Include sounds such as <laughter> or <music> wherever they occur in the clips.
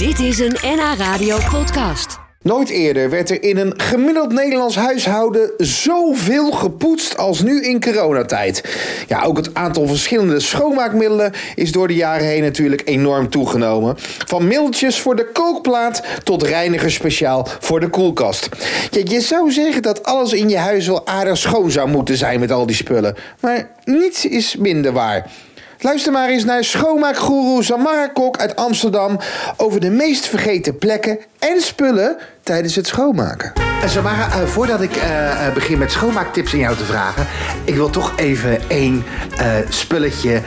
Dit is een NH Radio podcast. Nooit eerder werd er in een gemiddeld Nederlands huishouden zoveel gepoetst als nu in coronatijd. Ja, ook het aantal verschillende schoonmaakmiddelen is door de jaren heen natuurlijk enorm toegenomen. Van middeltjes voor de kookplaat tot reiniger speciaal voor de koelkast. Je zou zeggen dat alles in je huis wel aardig schoon zou moeten zijn met al die spullen. Maar niets is minder waar. Luister maar eens naar schoonmaakgoeroe Samara Kok uit Amsterdam over de meest vergeten plekken en spullen tijdens het schoonmaken. Eh, Samara, eh, voordat ik eh, begin met schoonmaaktips aan jou te vragen, ik wil toch even één spulletje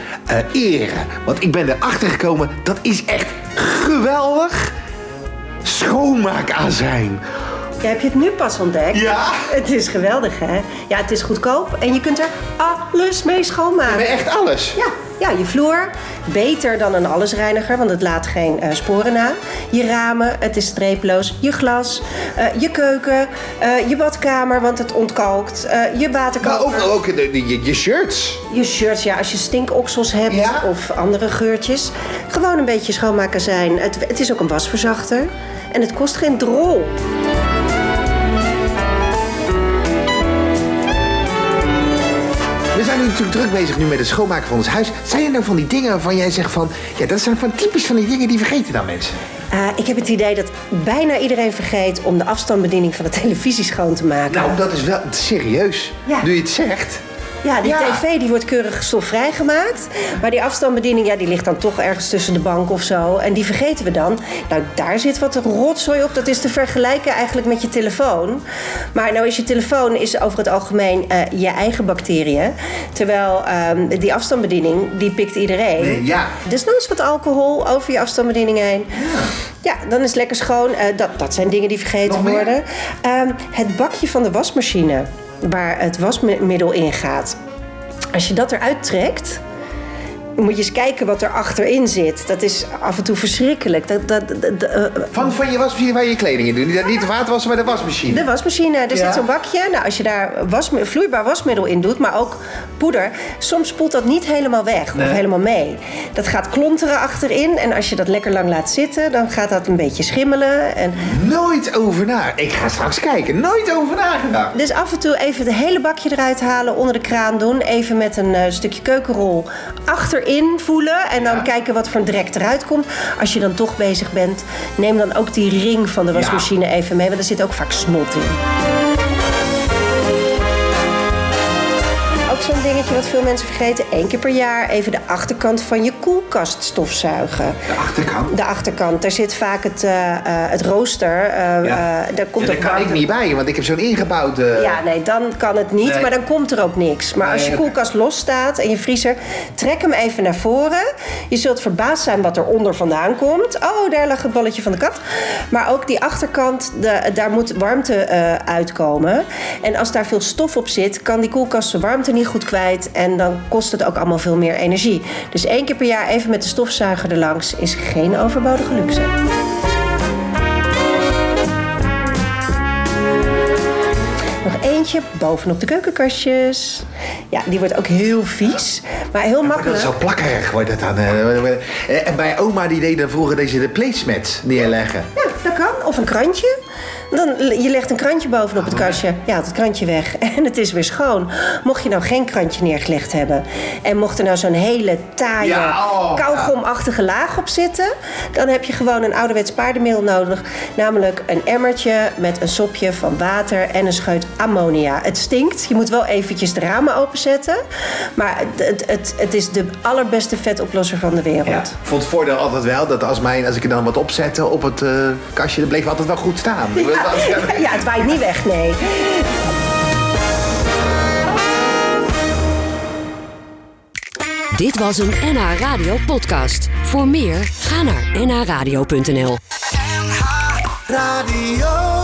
eren. Want ik ben erachter gekomen, dat is echt geweldig schoonmaakazijn. Ja, heb je het nu pas ontdekt? Ja. Het is geweldig, hè? Ja, het is goedkoop en je kunt er alles mee Maar schoonmaken. echt alles. Ja, ja, je vloer, beter dan een allesreiniger, want het laat geen eh, sporen na. Je ramen, het is streeploos. Je glas, eh, je keuken, eh, je badkamer, want het ontkalkt. je Maar waterkoker. ook, ook de, de- je, je shirts. Je shirts, ja, als je stinkoksels hebt Ja. of andere geurtjes. Gewoon een beetje schoonmaken zijn. Het, het is ook een wasverzachter. En het kost geen drol. Zijn nu natuurlijk druk bezig nu met het schoonmaken van ons huis. Zijn er nou van die dingen waarvan jij zegt van... Ja, dat zijn van typisch van die dingen die vergeten dan mensen. Eh, ik heb het idee dat bijna iedereen vergeet om de afstandsbediening van de televisie schoon te maken. Nou, dat is wel serieus. Ja. Nu je het zegt. Ja, die ja. tv die wordt keurig stofvrij gemaakt. Maar die afstandsbediening ja, die ligt dan toch ergens tussen de bank of zo. En die vergeten we dan. Nou, daar zit wat rotzooi op. Dat is te vergelijken eigenlijk met je telefoon. Maar nou is je telefoon is over het algemeen eh, je eigen bacteriën. Terwijl ehm, die afstandsbediening, die pikt iedereen. Nee, ja. Desnoods wat alcohol over je afstandsbediening heen. Ja, dan is het lekker schoon. Eh, dat, dat zijn dingen die vergeten worden. Ehm, het bakje van de wasmachine, waar het wasmiddel in gaat. Als je dat eruit trekt, moet je eens kijken wat er achterin zit. Dat is af en toe verschrikkelijk. Dat, dat, eh, Van, van je wasmachine waar je je kleding in doet. Niet, de vaatwasser, maar de wasmachine. de wasmachine, er Ja. zit zo'n bakje. Nou, als je daar vloeibaar wasmiddel in doet, maar ook poeder, soms spoelt dat niet helemaal weg Nee. of helemaal mee. Dat gaat klonteren achterin en als je dat lekker lang laat zitten, dan gaat dat een beetje schimmelen. En Nooit over na. Ik ga straks kijken. Nooit over nagedacht. dus af en toe even het hele bakje eruit halen, onder de kraan doen, even met een eh, stukje keukenrol achterin voelen en dan Ja. kijken wat voor een drek eruit komt. Als je dan toch bezig bent, neem dan ook die ring van de wasmachine even mee, want er zit ook vaak snot in. Zo'n dingetje wat veel mensen vergeten. één keer per jaar even de achterkant van je koelkast stofzuigen. De achterkant. De achterkant, daar zit vaak het, eh, eh, het rooster. eh, Ja. daar komt Ja, daar kan ik niet bij, want ik heb zo'n ingebouwd... eh, Ja, nee, dan kan het niet, Nee. maar dan komt er ook niks. Maar als je koelkast los staat en je vriezer, trek hem even naar voren. Je zult verbaasd zijn wat er onder vandaan komt. Oh, daar lag het balletje van de kat. Maar ook die achterkant, de, daar moet warmte uitkomen. En als daar veel stof op zit, kan die koelkast zijn warmte niet goed kwijt. En dan kost het ook allemaal veel meer energie. Dus één keer per jaar even met de stofzuiger erlangs is geen overbodige luxe. Nog eentje bovenop de keukenkastjes. Ja, die wordt ook heel vies, maar heel Maar dat makkelijk. is zo plakkerig wordt het dan. eh, eh, En bij oma die deed dan vroeger deze de placemats neerleggen. Ja, dat kan. Of een krantje. Dan, je legt een krantje bovenop het kastje. Ja, het krantje weg. <laughs> En het is weer schoon. Mocht je nou geen krantje neergelegd hebben... en mocht er nou zo'n hele taaie, Ja, oh, kauwgomachtige laag op zitten... dan heb je gewoon een ouderwets paardenmiddel nodig. Namelijk een emmertje met een sopje van water en een scheut ammonia. Het stinkt. Je moet wel eventjes de ramen openzetten. Maar het, het, het, is de allerbeste vetoplosser van de wereld. Ja. Ik vond het voordeel altijd wel dat als, mijn, als ik er dan wat opzette op het eh, kastje, dan bleef altijd wel goed staan. Ja, <laughs> het waait niet weg, nee. Dit was een NH Radio podcast. Voor meer, ga naar nhradio.nl. Radio.